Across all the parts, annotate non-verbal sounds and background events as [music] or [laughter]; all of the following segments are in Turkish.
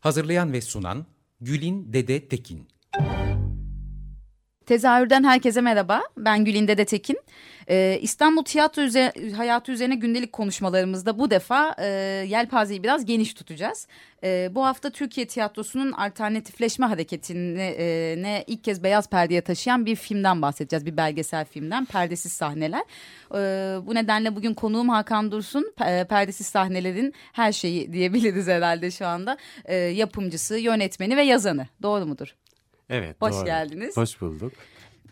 Hazırlayan ve sunan Gülin Dede Tekin. Tezahürden herkese merhaba. Ben Gülin Dede Tekin. Ee, İstanbul tiyatro üze hayatı üzerine gündelik konuşmalarımızda bu defa e, yelpazeyi biraz geniş tutacağız. E, bu hafta Türkiye tiyatrosunun alternatifleşme hareketini e, ne ilk kez beyaz perdeye taşıyan bir filmden bahsedeceğiz. Bir belgesel filmden Perdesiz Sahneler. E, bu nedenle bugün konuğum Hakan Dursun. E, Perdesiz Sahnelerin her şeyi diyebiliriz herhalde şu anda. E, yapımcısı, yönetmeni ve yazanı. Doğru mudur? Evet. Hoş doğru. geldiniz. Hoş bulduk.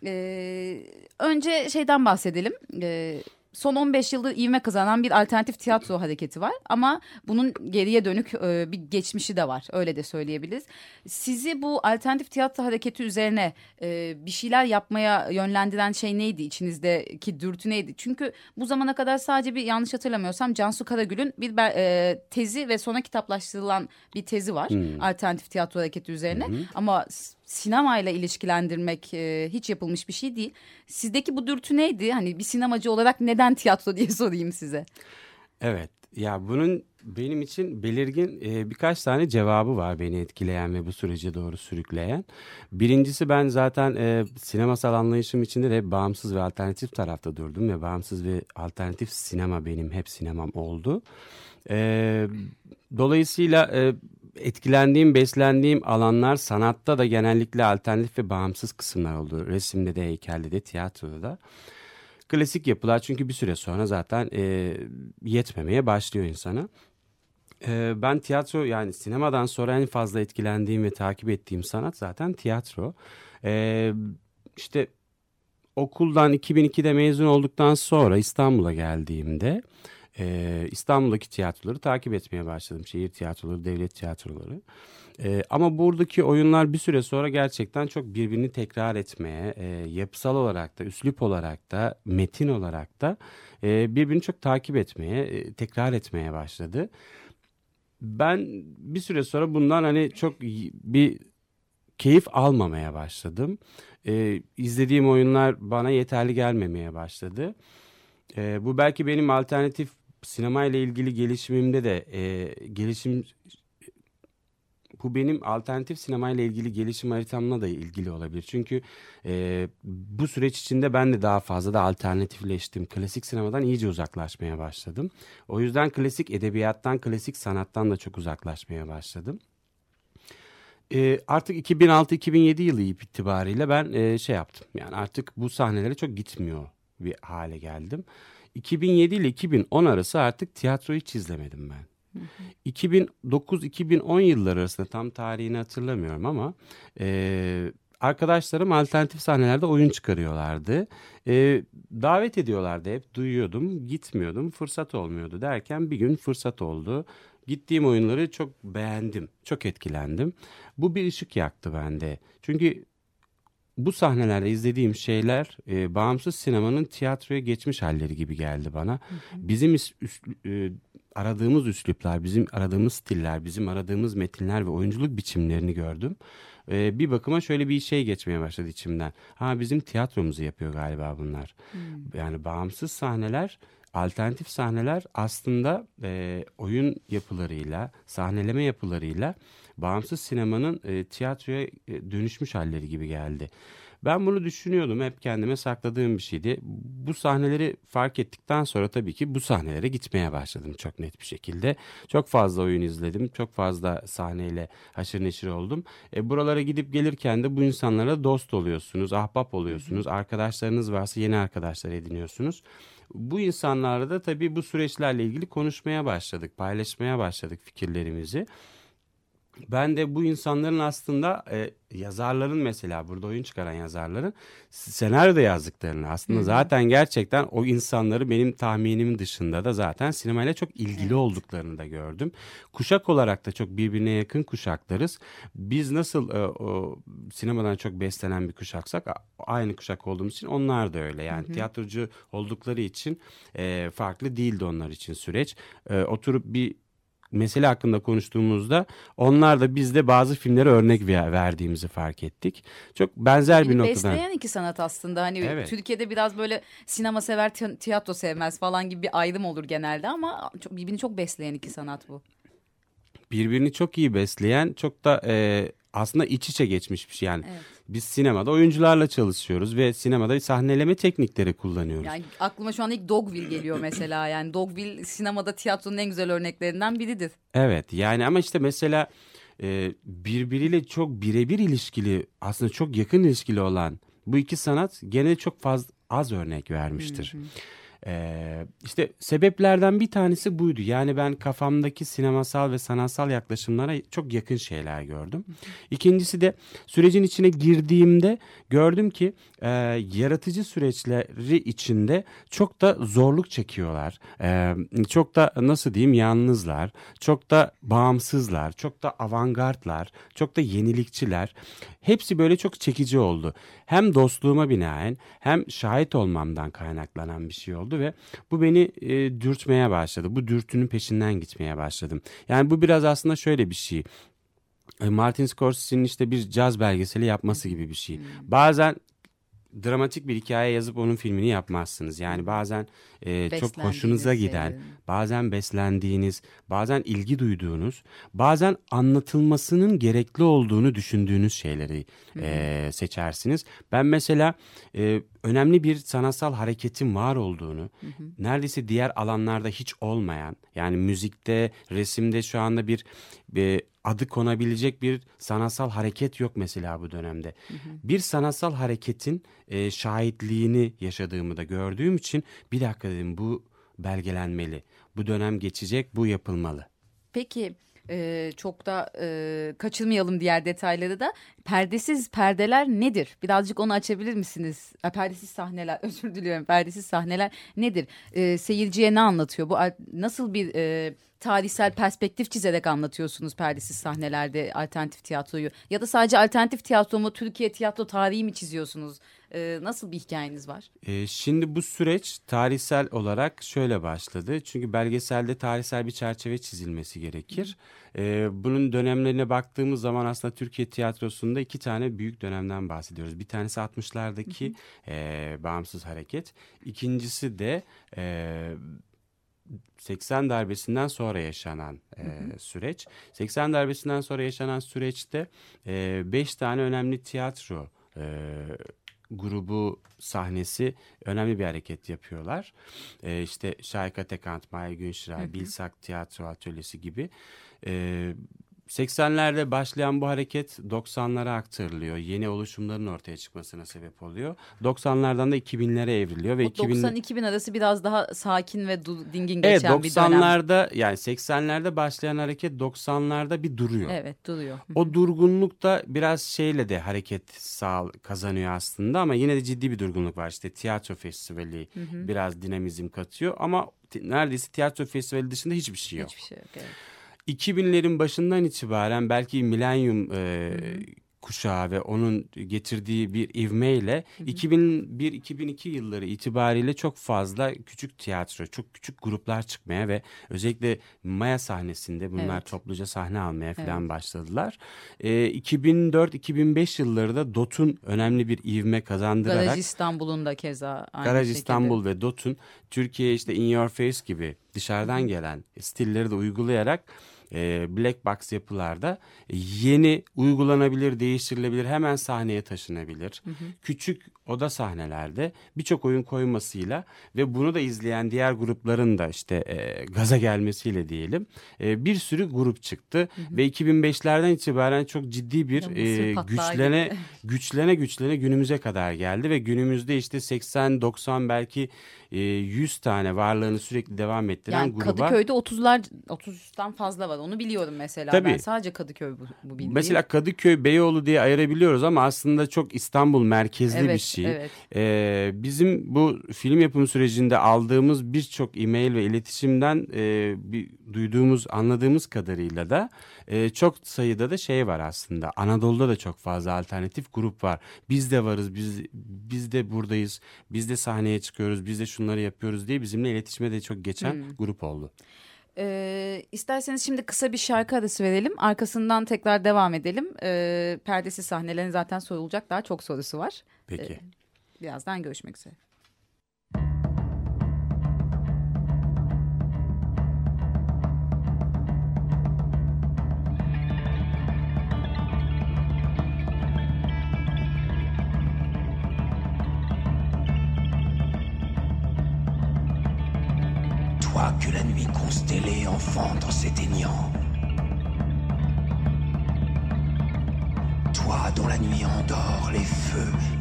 Ee, önce şeyden bahsedelim. Ee, son 15 yıldır ivme kazanan bir alternatif tiyatro hareketi var. Ama bunun geriye dönük e, bir geçmişi de var. Öyle de söyleyebiliriz. Sizi bu alternatif tiyatro hareketi üzerine e, bir şeyler yapmaya yönlendiren şey neydi? İçinizdeki dürtü neydi? Çünkü bu zamana kadar sadece bir yanlış hatırlamıyorsam Cansu Karagül'ün bir e, tezi ve sonra kitaplaştırılan bir tezi var. Alternatif tiyatro hareketi üzerine. Ama sinemayla ilişkilendirmek e, hiç yapılmış bir şey değil. Sizdeki bu dürtü neydi? Hani bir sinemacı olarak neden tiyatro diye sorayım size. Evet. Ya bunun benim için belirgin e, birkaç tane cevabı var beni etkileyen ve bu sürece doğru sürükleyen. Birincisi ben zaten e, sinemasal anlayışım içinde de bağımsız ve alternatif tarafta durdum ve bağımsız ve alternatif sinema benim hep sinemam oldu. E, dolayısıyla e, etkilendiğim, beslendiğim alanlar sanatta da genellikle alternatif ve bağımsız kısımlar oldu. Resimde de, heykelde de, tiyatroda da. Klasik yapılar çünkü bir süre sonra zaten e, yetmemeye başlıyor insana. E, ben tiyatro yani sinemadan sonra en fazla etkilendiğim ve takip ettiğim sanat zaten tiyatro. E, işte okuldan 2002'de mezun olduktan sonra İstanbul'a geldiğimde e, İstanbul'daki tiyatroları takip etmeye başladım. Şehir tiyatroları, devlet tiyatroları. E, ama buradaki oyunlar bir süre sonra gerçekten çok birbirini tekrar etmeye, e, yapısal olarak da, üslup olarak da, metin olarak da e, birbirini çok takip etmeye, e, tekrar etmeye başladı. Ben bir süre sonra bundan hani çok bir keyif almamaya başladım. E, izlediğim oyunlar bana yeterli gelmemeye başladı. E, bu belki benim alternatif sinema ile ilgili gelişimimde de e, gelişim bu benim alternatif sinema ile ilgili gelişim haritamla da ilgili olabilir. Çünkü e, bu süreç içinde ben de daha fazla da alternatifleştim. Klasik sinemadan iyice uzaklaşmaya başladım. O yüzden klasik edebiyattan, klasik sanattan da çok uzaklaşmaya başladım. E, artık 2006-2007 yılı itibariyle ben e, şey yaptım. Yani artık bu sahnelere çok gitmiyor bir hale geldim. 2007 ile 2010 arası artık tiyatro hiç izlemedim ben. 2009-2010 yılları arasında tam tarihini hatırlamıyorum ama e, arkadaşlarım alternatif sahnelerde oyun çıkarıyorlardı. E, davet ediyorlardı hep duyuyordum gitmiyordum fırsat olmuyordu derken bir gün fırsat oldu. Gittiğim oyunları çok beğendim çok etkilendim. Bu bir ışık yaktı bende çünkü bu sahnelerde izlediğim şeyler e, bağımsız sinemanın tiyatroya geçmiş halleri gibi geldi bana. Hı hı. Bizim üst, üst, e, aradığımız üsluplar, bizim aradığımız stiller, bizim aradığımız metinler ve oyunculuk biçimlerini gördüm. E, bir bakıma şöyle bir şey geçmeye başladı içimden. Ha bizim tiyatromuzu yapıyor galiba bunlar. Hı. Yani bağımsız sahneler alternatif sahneler aslında e, oyun yapılarıyla, sahneleme yapılarıyla bağımsız sinemanın e, tiyatroya e, dönüşmüş halleri gibi geldi. Ben bunu düşünüyordum hep kendime sakladığım bir şeydi. Bu sahneleri fark ettikten sonra tabii ki bu sahnelere gitmeye başladım çok net bir şekilde. Çok fazla oyun izledim, çok fazla sahneyle haşır neşir oldum. E, buralara gidip gelirken de bu insanlara dost oluyorsunuz, ahbap oluyorsunuz. Arkadaşlarınız varsa yeni arkadaşlar ediniyorsunuz. Bu insanlarla da tabii bu süreçlerle ilgili konuşmaya başladık, paylaşmaya başladık fikirlerimizi. Ben de bu insanların aslında e, yazarların mesela burada oyun çıkaran yazarların senaryo da yazdıklarını aslında Hı hı. zaten gerçekten o insanları benim tahminimin dışında da zaten sinemayla çok ilgili Evet. olduklarını da gördüm. Kuşak olarak da çok birbirine yakın kuşaklarız. Biz nasıl e, o sinemadan çok beslenen bir kuşaksak aynı kuşak olduğumuz için onlar da öyle. Yani tiyatrocu oldukları için e, farklı değildi onlar için süreç. E, oturup bir mesele hakkında konuştuğumuzda onlar da biz de bazı filmlere örnek ver- verdiğimizi fark ettik. Çok benzer bir Beni noktadan. besleyen iki sanat aslında. Hani Evet. Türkiye'de biraz böyle sinema sever, ti- tiyatro sevmez falan gibi bir ayrım olur genelde ama çok, birbirini çok besleyen iki sanat bu. Birbirini çok iyi besleyen, çok da e, aslında iç içe geçmiş bir şey. Yani Evet. biz sinemada oyuncularla çalışıyoruz ve sinemada sahneleme teknikleri kullanıyoruz. Yani aklıma şu an ilk Dogville geliyor mesela. Yani Dogville sinemada tiyatronun en güzel örneklerinden biridir. Evet yani ama işte mesela e, birbiriyle çok birebir ilişkili aslında çok yakın ilişkili olan bu iki sanat gene çok fazla az örnek vermiştir. Ee, işte sebeplerden bir tanesi buydu. Yani ben kafamdaki sinemasal ve sanatsal yaklaşımlara çok yakın şeyler gördüm. İkincisi de sürecin içine girdiğimde gördüm ki e, yaratıcı süreçleri içinde çok da zorluk çekiyorlar. Ee, çok da nasıl diyeyim yalnızlar, çok da bağımsızlar, çok da avantgardlar, çok da yenilikçiler. Hepsi böyle çok çekici oldu. Hem dostluğuma binaen hem şahit olmamdan kaynaklanan bir şey oldu ve bu beni e, dürtmeye başladı. Bu dürtünün peşinden gitmeye başladım. Yani bu biraz aslında şöyle bir şey. E, Martin Scorsese'nin işte bir caz belgeseli yapması gibi bir şey. Bazen dramatik bir hikaye yazıp onun filmini yapmazsınız. Yani bazen e, çok hoşunuza giden, bazen beslendiğiniz, bazen ilgi duyduğunuz, bazen anlatılmasının gerekli olduğunu düşündüğünüz şeyleri e, seçersiniz. Ben mesela e, önemli bir sanatsal hareketin var olduğunu, neredeyse diğer alanlarda hiç olmayan, yani müzikte, resimde şu anda bir, bir adı konabilecek bir sanatsal hareket yok mesela bu dönemde. Bir sanatsal hareketin e, şahitliğini yaşadığımı da gördüğüm için bir dakika dedim bu belgelenmeli. Bu dönem geçecek, bu yapılmalı. Peki e, çok da e, kaçırmayalım diğer detayları da. Perdesiz perdeler nedir? Birazcık onu açabilir misiniz? Ha, perdesiz sahneler [laughs] özür diliyorum. Perdesiz sahneler nedir? E, seyirciye ne anlatıyor? Bu nasıl bir e, tarihsel perspektif çizerek anlatıyorsunuz perdesiz sahnelerde alternatif tiyatroyu? Ya da sadece alternatif tiyatro mu Türkiye tiyatro tarihi mi çiziyorsunuz? E, nasıl bir hikayeniz var? E, şimdi bu süreç tarihsel olarak şöyle başladı. Çünkü belgeselde tarihsel bir çerçeve çizilmesi gerekir. E, bunun dönemlerine baktığımız zaman aslında Türkiye tiyatrosunda iki tane büyük dönemden bahsediyoruz. Bir tanesi 60'lardaki e, bağımsız hareket. İkincisi de e, 80 darbesinden sonra yaşanan e, süreç. 80 darbesinden sonra yaşanan süreçte 5 tane önemli tiyatro e, grubu sahnesi önemli bir hareket yapıyorlar. E, işte Şahika Tekant, Maya Günşiray, Bilsak Tiyatro Atölyesi gibi. E, 80'lerde başlayan bu hareket 90'lara aktarılıyor. Yeni oluşumların ortaya çıkmasına sebep oluyor. 90'lardan da 2000'lere evriliyor ve O 2000 90-2000 arası biraz daha sakin ve dingin Evet geçen bir dönem. 90'larda yani 80'lerde başlayan hareket 90'larda bir duruyor. Evet duruyor. O durgunluk da biraz şeyle de hareket sağ kazanıyor aslında ama yine de ciddi bir durgunluk var. İşte tiyatro festivali biraz dinamizm katıyor ama neredeyse tiyatro festivali dışında hiçbir şey yok. Hiçbir şey yok. Evet. 2000'lerin başından itibaren belki milenyum e, kuşağı ve onun getirdiği bir ivmeyle 2001-2002 yılları itibariyle çok fazla küçük tiyatro, çok küçük gruplar çıkmaya ve özellikle Maya sahnesinde bunlar Evet. topluca sahne almaya falan başladılar. E, 2004-2005 yılları da DOT'un önemli bir ivme kazandırarak Garaj İstanbul'un da keza aynı Garaj şekilde. İstanbul ve DOT'un Türkiye'ye işte In Your Face gibi dışarıdan gelen stilleri de uygulayarak e, black box yapılarda yeni uygulanabilir, değiştirilebilir, hemen sahneye taşınabilir. Küçük oda sahnelerde birçok oyun koymasıyla ve bunu da izleyen diğer grupların da işte e, gaza gelmesiyle diyelim e, bir sürü grup çıktı ve 2005'lerden itibaren çok ciddi bir e, güçlene gibi. güçlene güçlene günümüze kadar geldi ve günümüzde işte 80 90 belki e, 100 tane varlığını sürekli devam ettiren Yani gruba Kadıköy'de 30'lar 30'dan fazla var Onu biliyorum mesela. Tabii. Ben sadece Kadıköy bu, bu bildiğim. Mesela Kadıköy, Beyoğlu diye ayırabiliyoruz ama aslında çok İstanbul merkezli Evet, bir şey. evet. Ee, bizim bu film yapım sürecinde aldığımız birçok e-mail ve iletişimden e, bir, duyduğumuz, anladığımız kadarıyla da e, çok sayıda da şey var aslında. Anadolu'da da çok fazla alternatif grup var. Biz de varız, biz biz de buradayız, biz de sahneye çıkıyoruz, biz de şunları yapıyoruz diye bizimle iletişime de çok geçen Hmm. grup oldu. Ee, isterseniz şimdi kısa bir şarkı arası verelim. Arkasından tekrar devam edelim. Ee, perdesiz sahnelerin zaten sorulacak daha çok sorusu var. Peki. Ee, birazdan görüşmek üzere. Constellée enfante en s'éteignant. Toi dont la nuit endort les feux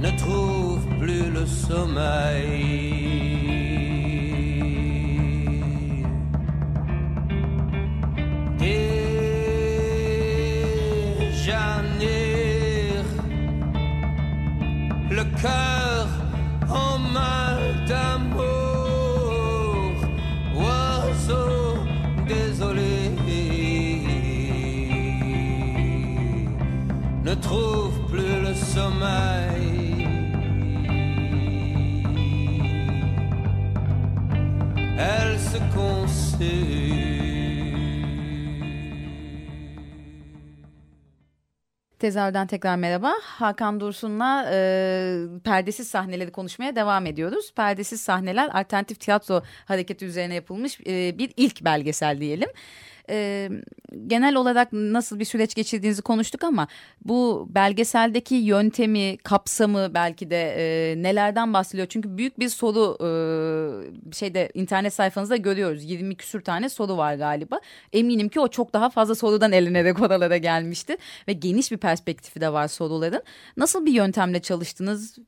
ne trouve plus le sommeil. Tezahürden tekrar merhaba. Hakan Dursun'la e, perdesiz sahneleri konuşmaya devam ediyoruz. Perdesiz sahneler alternatif tiyatro hareketi üzerine yapılmış e, bir ilk belgesel diyelim. E, genel olarak nasıl bir süreç geçirdiğinizi konuştuk ama bu belgeseldeki yöntemi, kapsamı belki de e, nelerden bahsediyor? Çünkü büyük bir soru e, şeyde internet sayfanızda görüyoruz. 20 küsür tane soru var galiba. Eminim ki o çok daha fazla sorudan elinerek oralara gelmişti ve geniş bir perspektifi de var soruların. Nasıl bir yöntemle çalıştınız?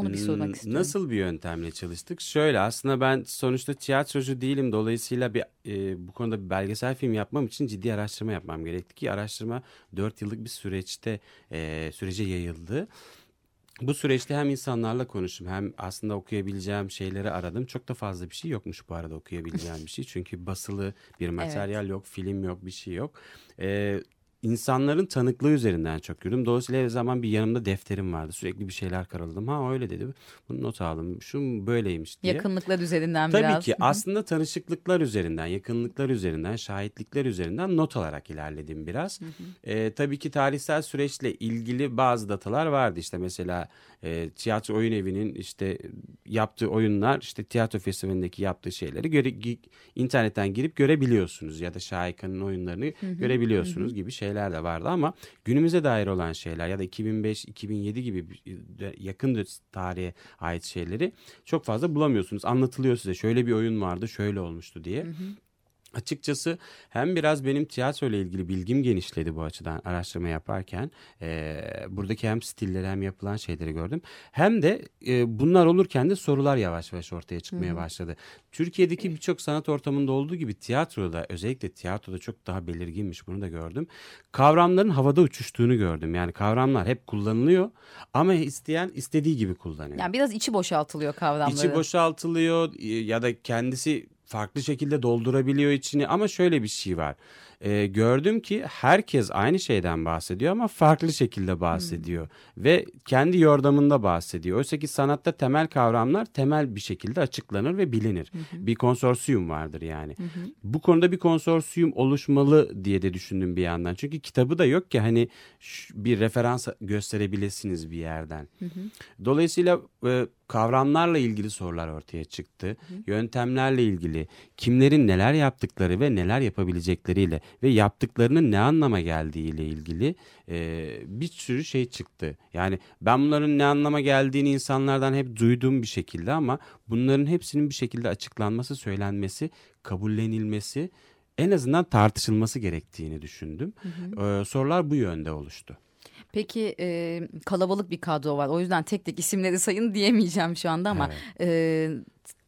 Onu bir sormak Hmm, istiyorum. Nasıl bir yöntemle çalıştık? Şöyle aslında ben sonuçta tiyatrocu değilim. Dolayısıyla bir e, bu konuda bir belgesel film yapmam için ciddi araştırma yapmam gerekti ki araştırma 4 yıllık bir süreçte e, sürece yayıldı. Bu süreçte hem insanlarla konuştum hem aslında okuyabileceğim şeyleri aradım. Çok da fazla bir şey yokmuş bu arada okuyabileceğim bir şey. Çünkü basılı bir [laughs] materyal yok, film yok, bir şey yok. Ee, insanların tanıklığı üzerinden çok yürüdüm. Dolayısıyla her zaman bir yanımda defterim vardı. Sürekli bir şeyler karaladım. Ha öyle dedi. Bunu not aldım. Şu böyleymiş diye. Yakınlıklar üzerinden Tabii biraz. ki Hı hı. aslında tanışıklıklar üzerinden, yakınlıklar üzerinden, şahitlikler üzerinden not alarak ilerledim biraz. Ee, tabii ki tarihsel süreçle ilgili bazı datalar vardı. İşte mesela e, tiyatro oyun evinin işte yaptığı oyunlar, işte tiyatro festivalindeki yaptığı şeyleri göre, internetten girip görebiliyorsunuz ya da Şahika'nın oyunlarını görebiliyorsunuz gibi şeyler de vardı ama günümüze dair olan şeyler ya da 2005-2007 gibi de- yakın tarihe ait şeyleri çok fazla bulamıyorsunuz. Anlatılıyor size şöyle bir oyun vardı, şöyle olmuştu diye. Açıkçası hem biraz benim tiyatro ile ilgili bilgim genişledi bu açıdan araştırma yaparken. Eee, buradaki hem stilleri hem yapılan şeyleri gördüm. Hem de e, bunlar olurken de sorular yavaş yavaş ortaya çıkmaya başladı. Türkiye'deki birçok sanat ortamında olduğu gibi tiyatroda özellikle tiyatroda çok daha belirginmiş bunu da gördüm. Kavramların havada uçuştuğunu gördüm. Yani kavramlar hep kullanılıyor ama isteyen istediği gibi kullanıyor. Yani biraz içi boşaltılıyor kavramları. İçi boşaltılıyor e, ya da kendisi farklı şekilde doldurabiliyor içini ama şöyle bir şey var. e, gördüm ki herkes aynı şeyden bahsediyor ama farklı şekilde bahsediyor. Ve kendi yordamında bahsediyor. Oysa ki sanatta temel kavramlar temel bir şekilde açıklanır ve bilinir. Bir konsorsiyum vardır yani. Bu konuda bir konsorsiyum oluşmalı diye de düşündüm bir yandan. Çünkü kitabı da yok ki hani bir referans gösterebilirsiniz bir yerden. Dolayısıyla e, kavramlarla ilgili sorular ortaya çıktı. Yöntemlerle ilgili, kimlerin neler yaptıkları ve neler yapabilecekleriyle ve yaptıklarının ne anlama geldiğiyle ilgili e, bir sürü şey çıktı. Yani ben bunların ne anlama geldiğini insanlardan hep duyduğum bir şekilde ama bunların hepsinin bir şekilde açıklanması, söylenmesi, kabullenilmesi en azından tartışılması gerektiğini düşündüm. E, sorular bu yönde oluştu. Peki e, kalabalık bir kadro var. O yüzden tek tek isimleri sayın diyemeyeceğim şu anda ama e,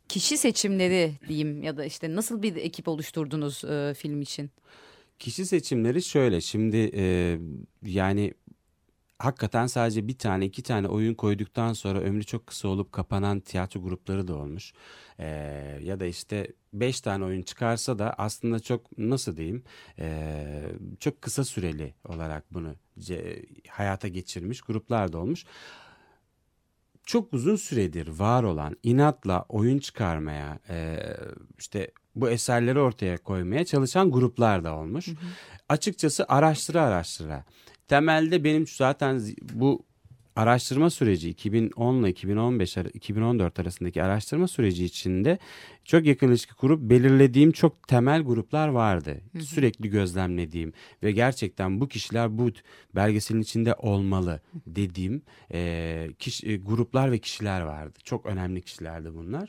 kişi seçimleri diyeyim ya da işte nasıl bir ekip oluşturdunuz e, film için? Kişi seçimleri şöyle şimdi e, yani hakikaten sadece bir tane iki tane oyun koyduktan sonra ömrü çok kısa olup kapanan tiyatro grupları da olmuş. E, ya da işte beş tane oyun çıkarsa da aslında çok nasıl diyeyim e, çok kısa süreli olarak bunu hayata geçirmiş gruplar da olmuş. Çok uzun süredir var olan inatla oyun çıkarmaya e, işte bu eserleri ortaya koymaya çalışan gruplar da olmuş. Açıkçası araştıra araştıra. Temelde benim zaten bu araştırma süreci 2010 ile 2015 ar- 2014 arasındaki araştırma süreci içinde çok yakın ilişki kurup belirlediğim çok temel gruplar vardı. Sürekli gözlemlediğim ve gerçekten bu kişiler bu belgeselin içinde olmalı dediğim e, kişi, e, gruplar ve kişiler vardı. Çok önemli kişilerdi bunlar.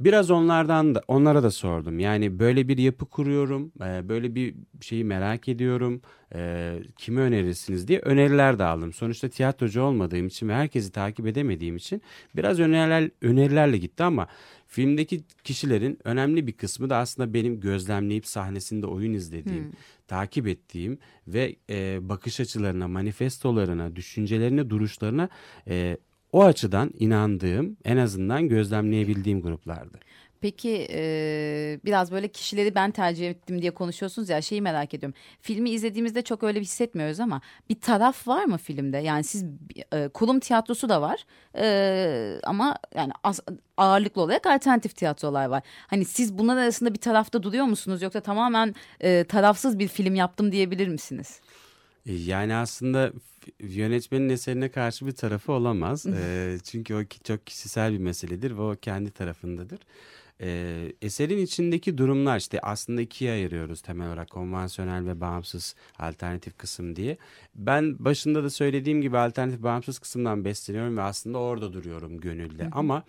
Biraz onlardan da onlara da sordum. Yani böyle bir yapı kuruyorum, e, böyle bir şeyi merak ediyorum. E, kimi önerirsiniz diye öneriler de aldım. Sonuçta tiyatrocu olmadığım için ve herkesi takip edemediğim için biraz öneriler önerilerle gitti ama filmdeki kişilerin önemli bir kısmı da aslında benim gözlemleyip sahnesinde oyun izlediğim, takip ettiğim ve e, bakış açılarına, manifestolarına, düşüncelerine, duruşlarına o açıdan inandığım, en azından gözlemleyebildiğim gruplardı. Peki e, biraz böyle kişileri ben tercih ettim diye konuşuyorsunuz ya şeyi merak ediyorum. Filmi izlediğimizde çok öyle hissetmiyoruz ama bir taraf var mı filmde? Yani siz e, kulum tiyatrosu da var e, ama yani ağırlıklı olarak alternatif tiyatrolar var. Hani siz bunlar arasında bir tarafta duruyor musunuz yoksa tamamen tarafsız bir film yaptım diyebilir misiniz? E, Yani aslında yönetmenin eserine karşı bir tarafı olamaz. E, çünkü o çok kişisel bir meseledir ve o kendi tarafındadır. E, eserin içindeki durumlar işte aslında ikiye ayırıyoruz temel olarak konvansiyonel ve bağımsız alternatif kısım diye. Ben başında da söylediğim gibi alternatif bağımsız kısımdan besleniyorum ve aslında orada duruyorum gönülde. Ama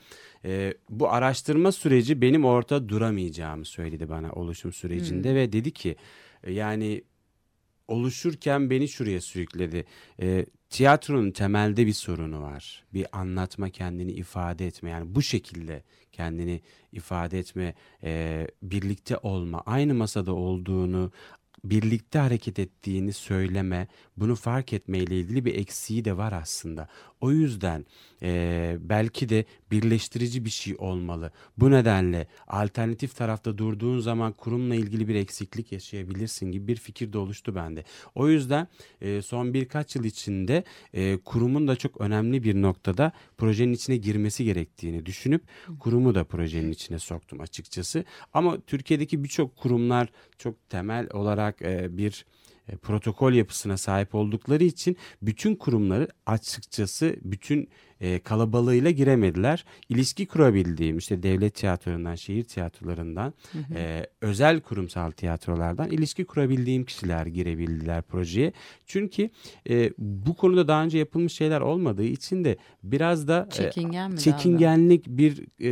e, bu araştırma süreci benim orada duramayacağımı söyledi bana oluşum sürecinde ve dedi ki e, yani oluşurken beni şuraya sürükledi. E, tiyatronun temelde bir sorunu var. Bir anlatma, kendini ifade etme. Yani bu şekilde kendini ifade etme, e, birlikte olma, aynı masada olduğunu, birlikte hareket ettiğini söyleme, bunu fark etmeyle ilgili bir eksiği de var aslında. O yüzden e, belki de birleştirici bir şey olmalı. Bu nedenle alternatif tarafta durduğun zaman kurumla ilgili bir eksiklik yaşayabilirsin gibi bir fikir de oluştu bende. O yüzden e, son birkaç yıl içinde e, kurumun da çok önemli bir noktada projenin içine girmesi gerektiğini düşünüp kurumu da projenin içine soktum açıkçası. Ama Türkiye'deki birçok kurumlar çok temel olarak e, bir e, protokol yapısına sahip oldukları için bütün kurumları açıkçası bütün e, kalabalığıyla giremediler. İlişki kurabildiğim işte devlet tiyatrolarından, şehir tiyatrolarından, e, özel kurumsal tiyatrolardan ilişki kurabildiğim kişiler girebildiler projeye. Çünkü e, bu konuda daha önce yapılmış şeyler olmadığı için de biraz da e, Çekingen mi çekingenlik bir e,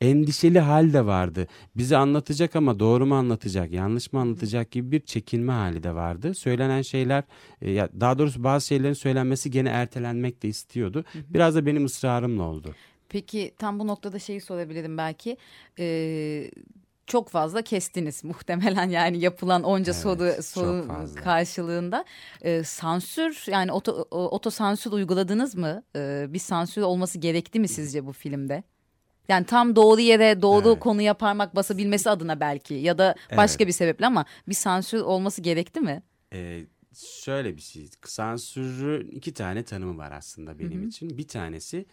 endişeli hal de vardı. Bizi anlatacak ama doğru mu anlatacak, yanlış mı anlatacak gibi bir çekinme hali de vardı. Söylenen şeyler, e, ya daha doğrusu bazı şeylerin söylenmesi gene ertelenmek de istiyordu. Biraz da benim ısrarımla oldu. Peki tam bu noktada şeyi sorabilirim belki. Ee, çok fazla kestiniz [laughs] muhtemelen yani yapılan onca Evet, soru soru karşılığında Ee, sansür yani oto, otosansür uyguladınız mı? Ee, bir sansür olması gerekti mi sizce bu filmde? Yani tam doğru yere doğru Evet. konuya parmak basabilmesi adına belki ya da başka bir sebeple ama bir sansür olması gerekti mi? Ee, şöyle bir şey. Sansürün iki tane tanımı var aslında benim için. Bir tanesi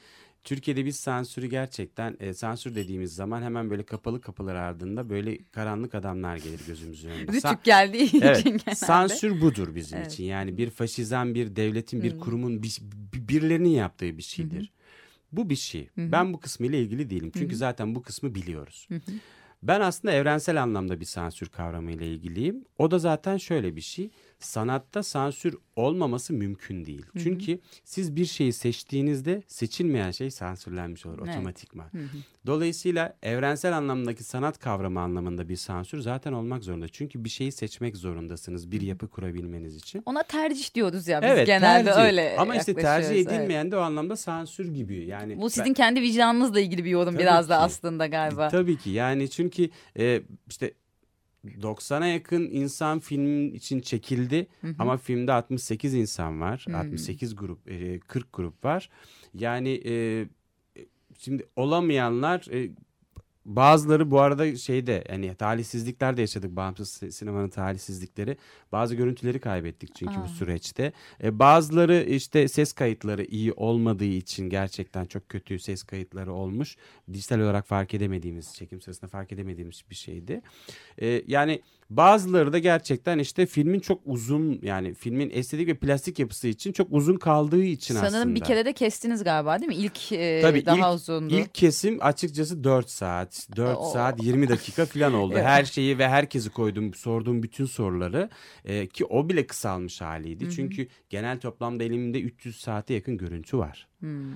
Türkiye'de biz sansürü gerçekten e, sansür dediğimiz zaman hemen böyle kapalı kapılar ardında böyle karanlık adamlar gelir gözümüzün önünde. Rütük geldiği için Evet, genelde. sansür budur bizim için. Yani bir faşizan, bir devletin, bir kurumun, bir, birilerinin yaptığı bir şeydir. Bu bir şey. Ben bu kısmıyla ilgili değilim. Çünkü zaten bu kısmı biliyoruz. Ben aslında evrensel anlamda bir sansür kavramıyla ilgiliyim. O da zaten şöyle bir şey. Sanatta sansür olmaması mümkün değil. Çünkü siz bir şeyi seçtiğinizde seçilmeyen şey sansürlenmiş olur Evet. otomatikman. Dolayısıyla evrensel anlamdaki sanat kavramı anlamında bir sansür zaten olmak zorunda. Çünkü bir şeyi seçmek zorundasınız bir yapı kurabilmeniz için. Ona tercih diyoruz ya biz Evet genelde tercih. öyle Ama işte tercih yaklaşıyoruz, evet. edilmeyen de o anlamda sansür gibi. Yani Bu sizin ben- kendi vicdanınızla ilgili bir yorum Tabii biraz da ki. aslında galiba. Tabii ki yani çünkü e, işte 90'a yakın insan film için çekildi ama filmde 68 insan var. 68 grup, e, 40 grup var. Yani e, şimdi olamayanlar e, bazıları bu arada şeyde yani talihsizlikler de yaşadık bağımsız si- sinemanın talihsizlikleri. Bazı görüntüleri kaybettik çünkü bu süreçte. E, bazıları işte ses kayıtları iyi olmadığı için gerçekten çok kötü ses kayıtları olmuş. Dijital olarak fark edemediğimiz, çekim sırasında fark edemediğimiz bir şeydi. E, yani bazıları da gerçekten işte filmin çok uzun yani filmin estetik ve plastik yapısı için çok uzun kaldığı için Sanırım aslında. bir kere de kestiniz galiba değil mi? İlk e, Tabii daha ilk, uzundu. ilk kesim açıkçası 4 saat. 4 Oo. saat 20 dakika falan oldu. [laughs] Evet. Her şeyi ve herkesi koydum. Sorduğum bütün soruları e, ki o bile kısalmış haliydi. Çünkü genel toplamda elimde 300 saate yakın görüntü var.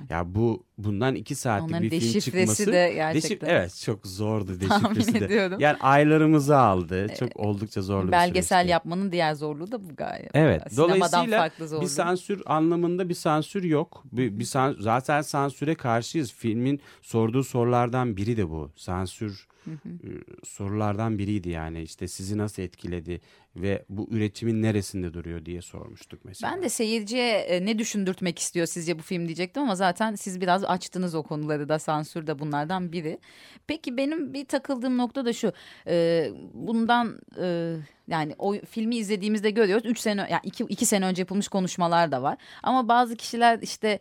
Ya bu bundan 2 saatlik Onların bir film çıkması de gerçekten. evet çok zordu Tahmin [laughs] deşifresi de. ediyorum. Yani aylarımızı aldı. Çok oldukça zorlu bir Belgesel yapmanın diğer zorluğu da bu galiba. Evet. Sinemadan Dolayısıyla farklı zorluğu. bir sansür anlamında bir sansür yok. Bir, bir san- zaten sansüre karşıyız. Filmin sorduğu sorulardan biri de bu. Sansür sorulardan biriydi yani. İşte sizi nasıl etkiledi ve bu üretimin neresinde duruyor diye sormuştuk mesela. Ben de seyirciye ne düşündürtmek istiyor sizce bu film diyecektim ama zaten siz biraz açtınız o konuları da sansür de bunlardan biri. Peki benim bir takıldığım nokta da şu. bundan yani o filmi izlediğimizde görüyoruz. Üç sene yani iki, iki sene önce yapılmış konuşmalar da var. Ama bazı kişiler işte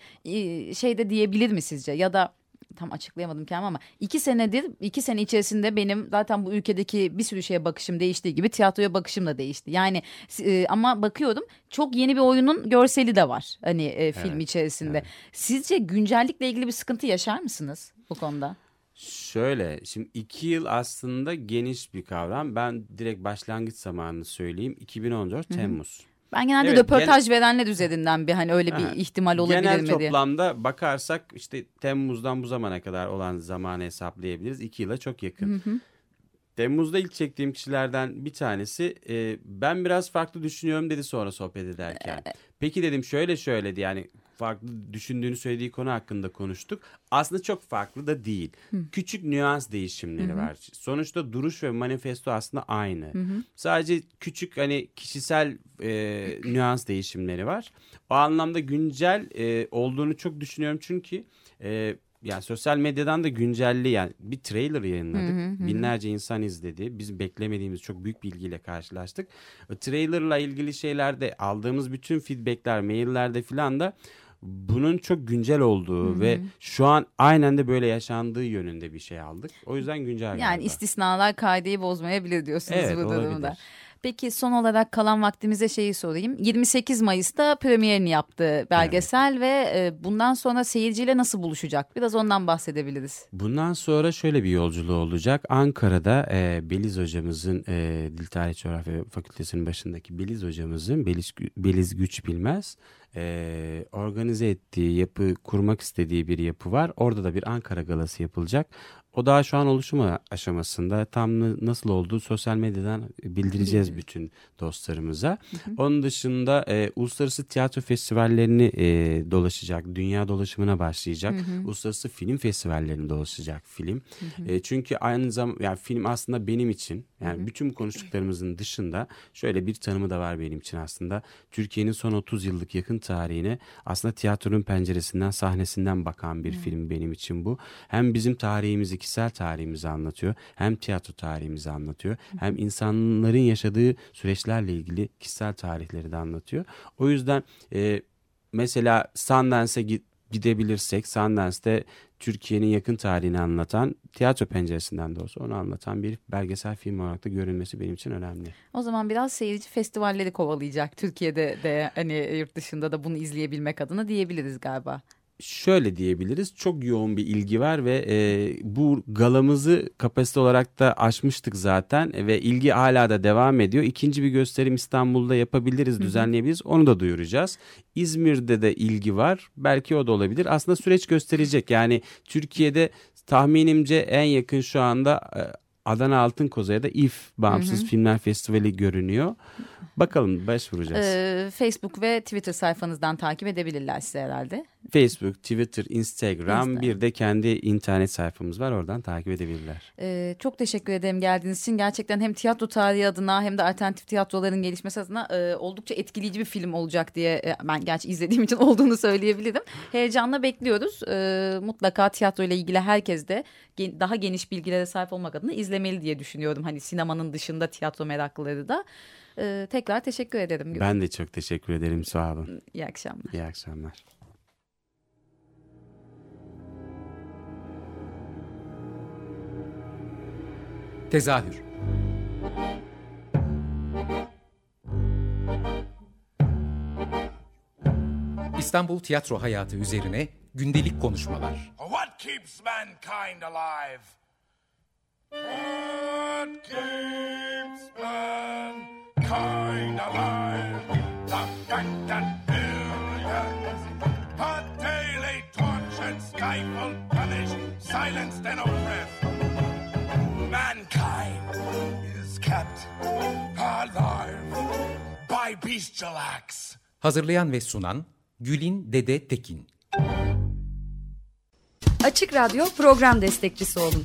şey de diyebilir mi sizce ya da tam açıklayamadım kendimi ama iki senedir iki sene içerisinde benim zaten bu ülkedeki bir sürü şeye bakışım değiştiği gibi tiyatroya bakışım da değişti. Yani e, ama bakıyorum çok yeni bir oyunun görseli de var hani e, film içerisinde. Sizce güncellikle ilgili bir sıkıntı yaşar mısınız bu konuda? Şöyle şimdi iki yıl aslında geniş bir kavram. Ben direkt başlangıç zamanını söyleyeyim. 2014 Temmuz. Ben genelde Evet, röportaj verenler üzerinden bir hani öyle bir Aha. ihtimal olabilir Genel mi diye. toplamda bakarsak işte Temmuz'dan bu zamana kadar olan zamanı hesaplayabiliriz. İki yıla çok yakın. Temmuz'da ilk çektiğim kişilerden bir tanesi e, ben biraz farklı düşünüyorum dedi sonra sohbet ederken. Peki dedim şöyle şöyle yani farklı düşündüğünü söylediği konu hakkında konuştuk. Aslında çok farklı da değil. Küçük nüans değişimleri var. Sonuçta duruş ve manifesto aslında aynı. Sadece küçük hani kişisel e, nüans değişimleri var. O anlamda güncel e, olduğunu çok düşünüyorum çünkü e, yani sosyal medyadan da güncelli yani bir trailer yayınladık. Binlerce insan izledi. Biz beklemediğimiz çok büyük bilgiyle karşılaştık. O trailerla ilgili şeylerde aldığımız bütün feedbackler, maillerde filan da bunun çok güncel olduğu ve şu an aynen de böyle yaşandığı yönünde bir şey aldık. O yüzden güncel Yani galiba. istisnalar kaideyi bozmayabilir diyorsunuz Evet, bu durumda. olabilir. Peki son olarak kalan vaktimize şeyi sorayım. 28 Mayıs'ta premierini yaptı belgesel ve e, bundan sonra seyirciyle nasıl buluşacak? Biraz ondan bahsedebiliriz. Bundan sonra şöyle bir yolculuğu olacak. Ankara'da e, Beliz hocamızın e, Dil Tarih Coğrafya Fakültesinin başındaki Beliz hocamızın Beliz, Beliz Güç Bilmez e, organize ettiği yapı kurmak istediği bir yapı var. Orada da bir Ankara galası yapılacak. O daha şu an oluşum aşamasında. Tam nasıl olduğu sosyal medyadan bildireceğiz bütün dostlarımıza. Onun dışında e, uluslararası tiyatro festivallerini e, dolaşacak. Dünya dolaşımına başlayacak. Uluslararası film festivallerini dolaşacak film. E, çünkü aynı zamanda yani film aslında benim için yani bütün bu konuştuklarımızın dışında şöyle bir tanımı da var benim için aslında. Türkiye'nin son 30 yıllık yakın tarihine aslında tiyatronun penceresinden sahnesinden bakan bir film benim için bu. Hem bizim tarihimizi, kişisel tarihimizi anlatıyor. Hem tiyatro tarihimizi anlatıyor. Hem insanların yaşadığı süreçlerle ilgili kişisel tarihleri de anlatıyor. O yüzden e, mesela Sundance'e gidebilirsek Sundance'de Türkiye'nin yakın tarihini anlatan tiyatro penceresinden de olsa onu anlatan bir belgesel film olarak da görünmesi benim için önemli. O zaman biraz seyirci festivalleri kovalayacak Türkiye'de de hani yurt dışında da bunu izleyebilmek adına diyebiliriz galiba şöyle diyebiliriz çok yoğun bir ilgi var ve e, bu galamızı kapasite olarak da aşmıştık zaten ve ilgi hala da devam ediyor. İkinci bir gösterim İstanbul'da yapabiliriz, düzenleyebiliriz. Onu da duyuracağız. İzmir'de de ilgi var. Belki o da olabilir. Aslında süreç gösterecek. Yani Türkiye'de tahminimce en yakın şu anda e, Adana Altın Koza'ya da İF Bağımsız hı hı. Filmler Festivali görünüyor. Bakalım başvuracağız. Ee, Facebook ve Twitter sayfanızdan takip edebilirler size herhalde. Facebook, Twitter, Instagram Insta. bir de kendi internet sayfamız var oradan takip edebilirler. Ee, çok teşekkür ederim geldiğiniz için. Gerçekten hem tiyatro tarihi adına hem de alternatif tiyatroların gelişmesi adına e, oldukça etkileyici bir film olacak diye e, ben gerçi izlediğim için [laughs] olduğunu söyleyebilirim. Heyecanla bekliyoruz. E, mutlaka tiyatro ile ilgili herkes de gen, daha geniş bilgilere sahip olmak adına izlemeli diye düşünüyorum. Hani sinemanın dışında tiyatro meraklıları da. Ee, tekrar teşekkür ederim. Ben de çok teşekkür ederim. Sağ olun. İyi akşamlar. İyi akşamlar. Tezahür İstanbul tiyatro hayatı üzerine gündelik konuşmalar. What keeps mankind alive? What keeps mankind alive? The fact that billions are daily tortured, stifled, punished, silenced, and oppressed. Mankind is kept alive by bestial acts. Hazırlayan ve sunan Gülin Dede Tekin. Açık Radyo program destekçisi olun.